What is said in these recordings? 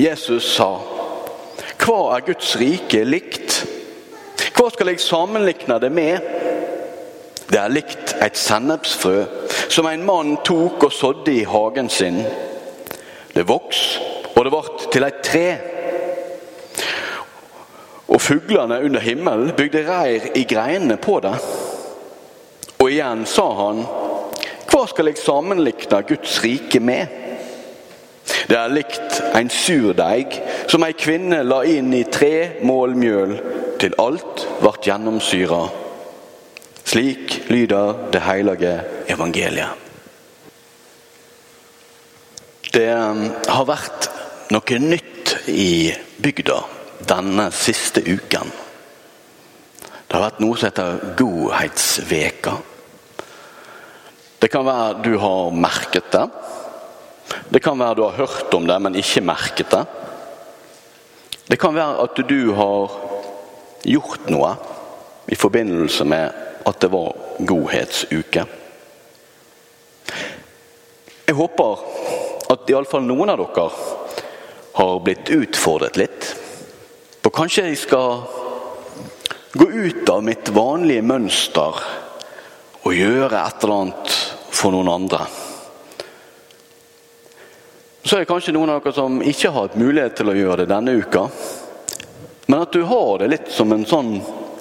Jesus sa, hva er Guds rike likt? Hva skal jeg sammenlikne det med? Det er likt et sennepsfrø som en mann tok og sådde i hagen sin. Det voks, og det ble til et tre. Og fuglene under himmelen bygde reir i greinene på det. Og igjen sa han, hva skal jeg sammenlikne Guds rike med? Det er likt en surdeig som ei kvinne la inn i tre mål mjøl til alt ble gjennomsyra. Slik lyder det hellige evangeliet. Det um, har vært noe nytt i bygda denne siste uken. Det har vært noe som heter Godhetsveka. Det kan være du har merket det. Det kan være du har hørt om det, men ikke merket det. Det kan være at du har gjort noe i forbindelse med at det var godhetsuke. Jeg håper at iallfall noen av dere har blitt utfordret litt. For kanskje jeg skal gå ut av mitt vanlige mønster og gjøre et eller annet for noen andre. Så er det kanskje noen av dere som ikke har hatt mulighet til å gjøre det denne uka. Men at du har det litt som en sånn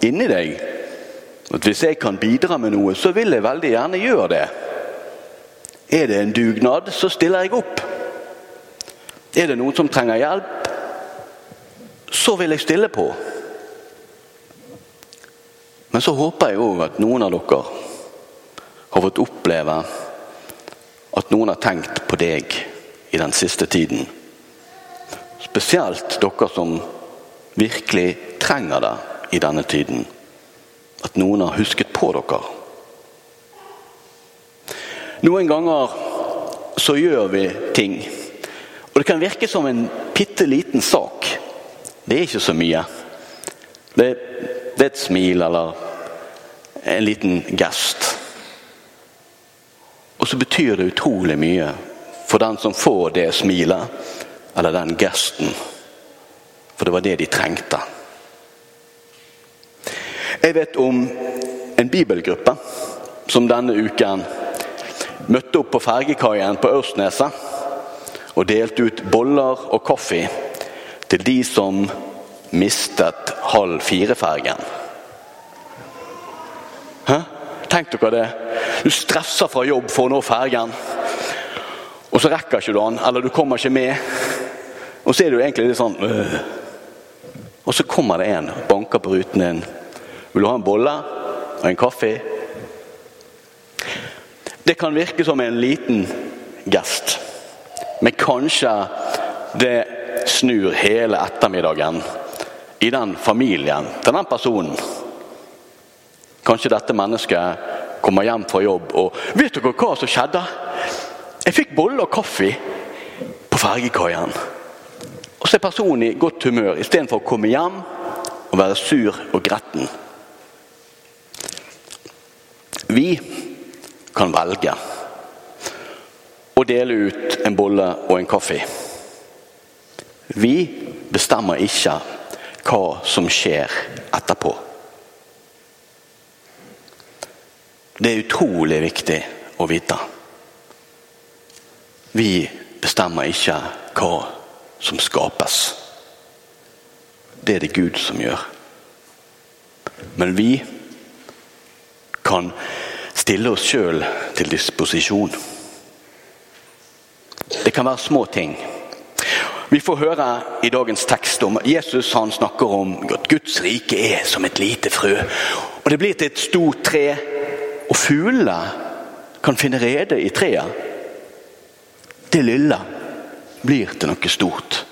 inni deg. At hvis jeg kan bidra med noe, så vil jeg veldig gjerne gjøre det. Er det en dugnad, så stiller jeg opp. Er det noen som trenger hjelp, så vil jeg stille på. Men så håper jeg òg at noen av dere har fått oppleve at noen har tenkt på deg i den siste tiden. Spesielt dere som virkelig trenger det i denne tiden. At noen har husket på dere. Noen ganger så gjør vi ting, og det kan virke som en bitte liten sak. Det er ikke så mye. Det, det er et smil eller en liten gest. Og så betyr det utrolig mye for den som får det smilet eller den gesten. For det var det de trengte. Jeg vet om en bibelgruppe som denne uken møtte opp på fergekaien på Ørsneset og delte ut boller og kaffe til de som mistet halv fire-fergen. Tenk dere det. Du stresser fra jobb for å nå fergen. Og så rekker ikke du den, eller du kommer ikke med. Og så er du egentlig litt sånn øh. Og så kommer det en banker på ruten din. 'Vil du ha en bolle og en kaffe?' Det kan virke som en liten gest, men kanskje det snur hele ettermiddagen i den familien til den personen. Kanskje dette mennesket kommer hjem fra jobb og 'Vet dere hva som skjedde?' Jeg fikk bolle og kaffe på fergekaien. Og så er personen i godt humør istedenfor å komme hjem og være sur og gretten. Vi kan velge å dele ut en bolle og en kaffe. Vi bestemmer ikke hva som skjer etterpå. Det er utrolig viktig å vite. Vi bestemmer ikke hva som skapes. Det er det Gud som gjør. Men vi kan stille oss sjøl til disposisjon. Det kan være små ting. Vi får høre i dagens tekst om Jesus han snakker om at Guds rike er som et lite frø. Og Det blir til et stort tre, og fuglene kan finne rede i treet det lille blir til noe stort.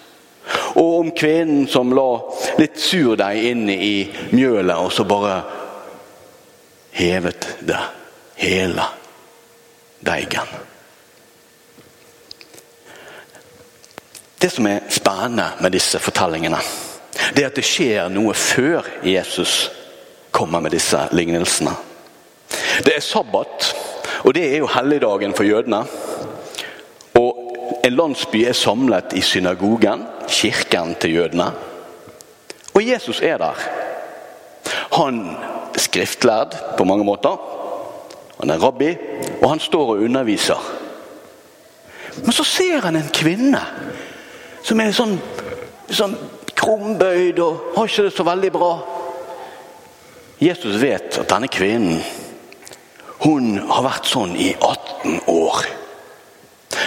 Og om kvinnen som la litt surdeig inn i mjølet, og så bare hevet det hele deigen. Det som er spennende med disse fortellingene, det er at det skjer noe før Jesus kommer med disse lignelsene. Det er sabbat, og det er jo helligdagen for jødene en landsby er samlet i synagogen, kirken til jødene. Og Jesus er der. Han er skriftlærd på mange måter. Han er rabbi, og han står og underviser. Men så ser han en kvinne som er sånn, sånn krumbøyd og har ikke det så veldig bra. Jesus vet at denne kvinnen hun har vært sånn i 18 år.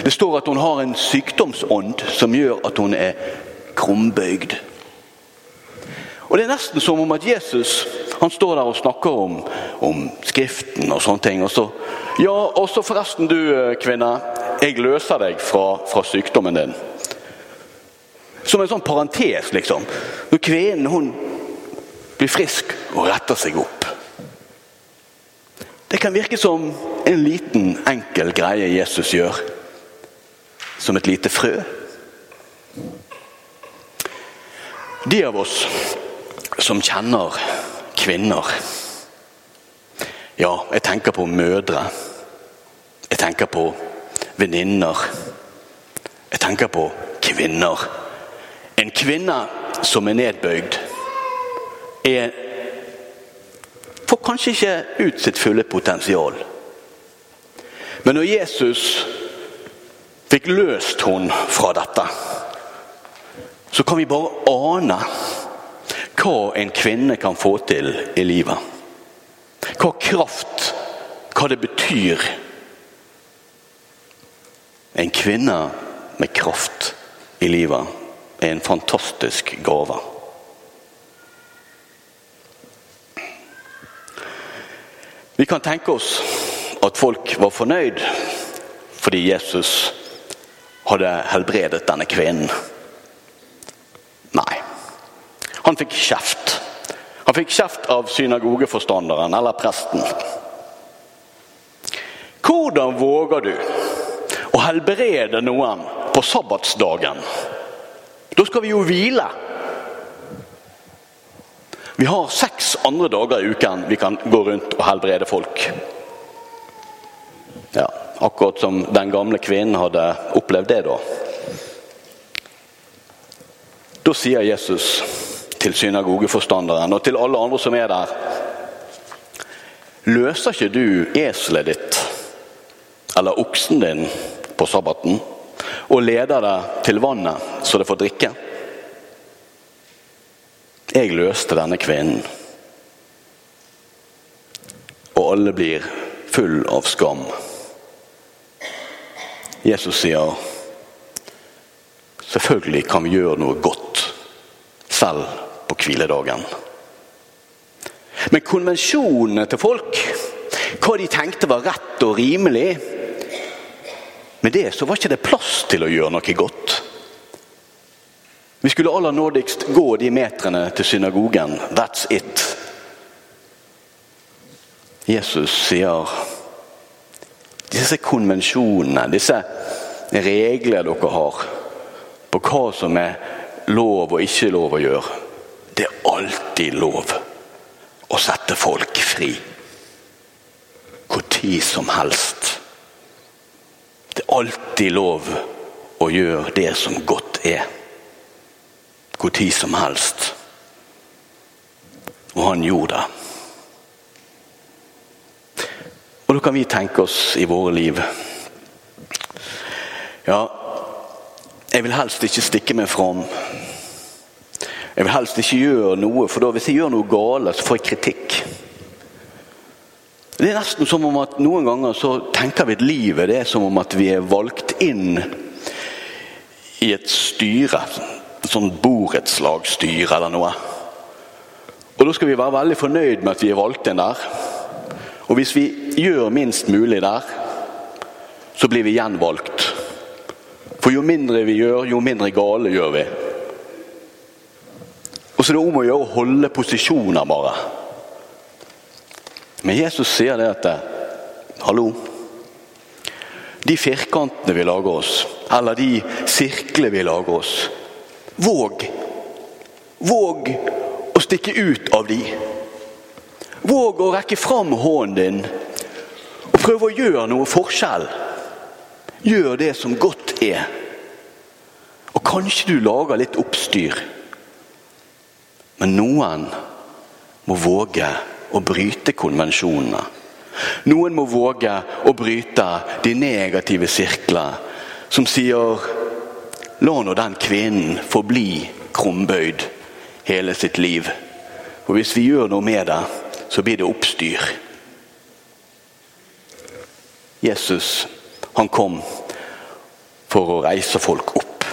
Det står at hun har en sykdomsånd som gjør at hun er krumbøyd. Og Det er nesten som om at Jesus han står der og snakker om, om Skriften og sånne ting. Og så, ja, og så forresten, du kvinne. Jeg løser deg fra, fra sykdommen din. Som en sånn parentes, liksom. Når kvinnen hun blir frisk og retter seg opp. Det kan virke som en liten, enkel greie Jesus gjør. Som et lite frø. De av oss som kjenner kvinner Ja, jeg tenker på mødre. Jeg tenker på venninner. Jeg tenker på kvinner. En kvinne som er nedbøyd, er får kanskje ikke ut sitt fulle potensial. Men når Jesus fikk løst hun fra dette, så kan vi bare ane hva en kvinne kan få til i livet. Hva kraft, hva det betyr. En kvinne med kraft i livet er en fantastisk gave. Vi kan tenke oss at folk var fornøyd fordi Jesus hadde helbredet denne kvinnen. Nei. Han fikk kjeft. Han fikk kjeft av synagogeforstanderen eller presten. Hvordan våger du å helbrede noen på sabbatsdagen? Da skal vi jo hvile. Vi har seks andre dager i uken vi kan gå rundt og helbrede folk. Akkurat som den gamle kvinnen hadde opplevd det, da. Da sier Jesus til synagogeforstanderen og til alle andre som er der Løser ikke du eselet ditt eller oksen din på sabbaten og leder det til vannet så det får drikke? Jeg løste denne kvinnen. Og alle blir full av skam. Jesus sier selvfølgelig kan vi gjøre noe godt selv på hviledagen. Men konvensjonene til folk, hva de tenkte var rett og rimelig Med det så var ikke det plass til å gjøre noe godt. Vi skulle aller nådigst gå de metrene til synagogen. That's it. Jesus sier disse konvensjonene, disse regler dere har på hva som er lov og ikke lov å gjøre. Det er alltid lov å sette folk fri. Tid som helst. Det er alltid lov å gjøre det som godt er. Tid som helst. Og han gjorde det. Og da kan vi tenke oss i våre liv Ja, jeg vil helst ikke stikke meg fram. Jeg vil helst ikke gjøre noe, for da hvis jeg gjør noe galt, så får jeg kritikk. Det er nesten som om at noen ganger så tenker vi at livet det er som om at vi er valgt inn i et styre. Sånn borettslagsstyre eller noe. Og da skal vi være veldig fornøyd med at vi er valgt inn der. Og hvis vi gjør minst mulig der, så blir vi gjenvalgt. For jo mindre vi gjør, jo mindre gale gjør vi. Og så er det om å gjøre å holde posisjoner, bare. Men Jesus sier det at Hallo. De firkantene vi lager oss, eller de sirklene vi lager oss Våg. Våg å stikke ut av de. Våg å rekke fram hånden din og prøve å gjøre noe forskjell. Gjør det som godt er. Og kanskje du lager litt oppstyr. Men noen må våge å bryte konvensjonene. Noen må våge å bryte de negative sirkler som sier La nå den kvinnen forbli krumbøyd hele sitt liv. For hvis vi gjør noe med det, så blir det oppstyr. Jesus, han kom for å reise folk opp.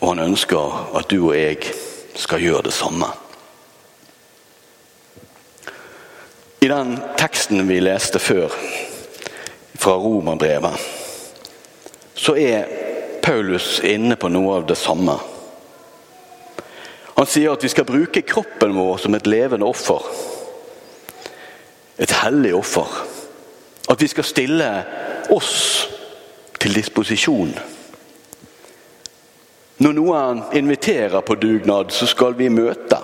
Og han ønsker at du og jeg skal gjøre det samme. I den teksten vi leste før, fra Romerbrevet, så er Paulus inne på noe av det samme. Han sier at vi skal bruke kroppen vår som et levende offer. Et hellig offer. At vi skal stille oss til disposisjon. Når noen inviterer på dugnad, så skal vi møte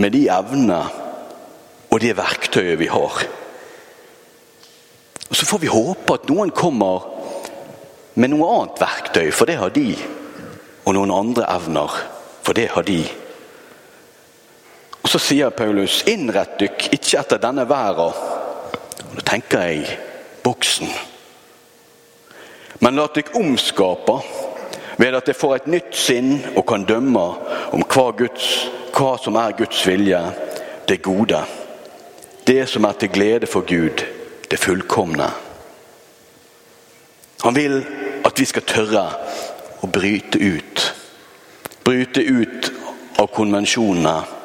med de evner og det verktøyet vi har. Og Så får vi håpe at noen kommer med noe annet verktøy, for det har de. Og noen andre evner, for det har de. Så sier Paulus, innrett dykk ikke etter denne verden. Og Da tenker jeg boksen. Men la dykk omskape ved at dere får et nytt sinn og kan dømme om hva, Guds, hva som er Guds vilje, det gode. Det som er til glede for Gud, det fullkomne. Han vil at vi skal tørre å bryte ut. Bryte ut av konvensjonene.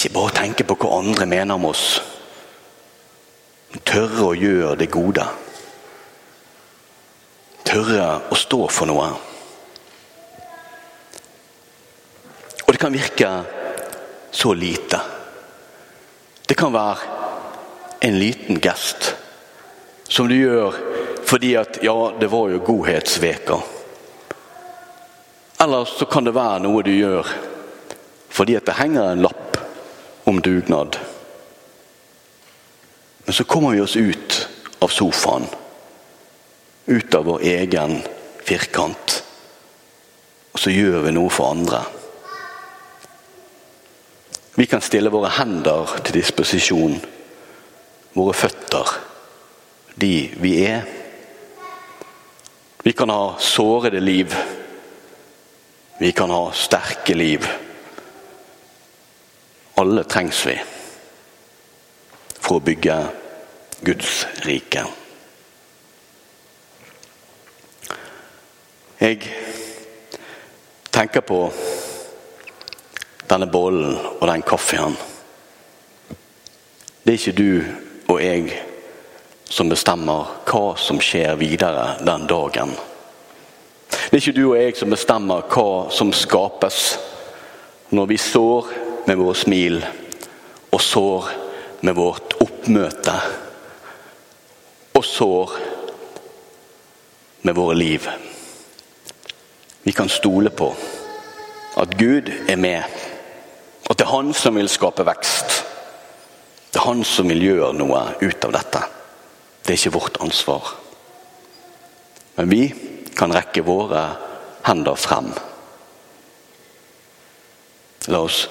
Ikke bare tenke på hva andre mener om oss. Men tørre å gjøre det gode. Tørre å stå for noe. Og det kan virke så lite. Det kan være en liten gest som du gjør fordi at ja, det var jo godhetsveka. Eller så kan det være noe du gjør fordi at det henger en lapp om dugnad. Men så kommer vi oss ut av sofaen. Ut av vår egen firkant. Og så gjør vi noe for andre. Vi kan stille våre hender til disposisjon. Våre føtter. De vi er. Vi kan ha sårede liv. Vi kan ha sterke liv. Alle trengs vi for å bygge Guds rike. Jeg tenker på denne bollen og den kaffen. Det er ikke du og jeg som bestemmer hva som skjer videre den dagen. Det er ikke du og jeg som bestemmer hva som skapes når vi sår med våre smil og sår med vårt oppmøte og sår med våre liv. Vi kan stole på at Gud er med, at det er Han som vil skape vekst. Det er Han som vil gjøre noe ut av dette. Det er ikke vårt ansvar. Men vi kan rekke våre hender frem. La oss.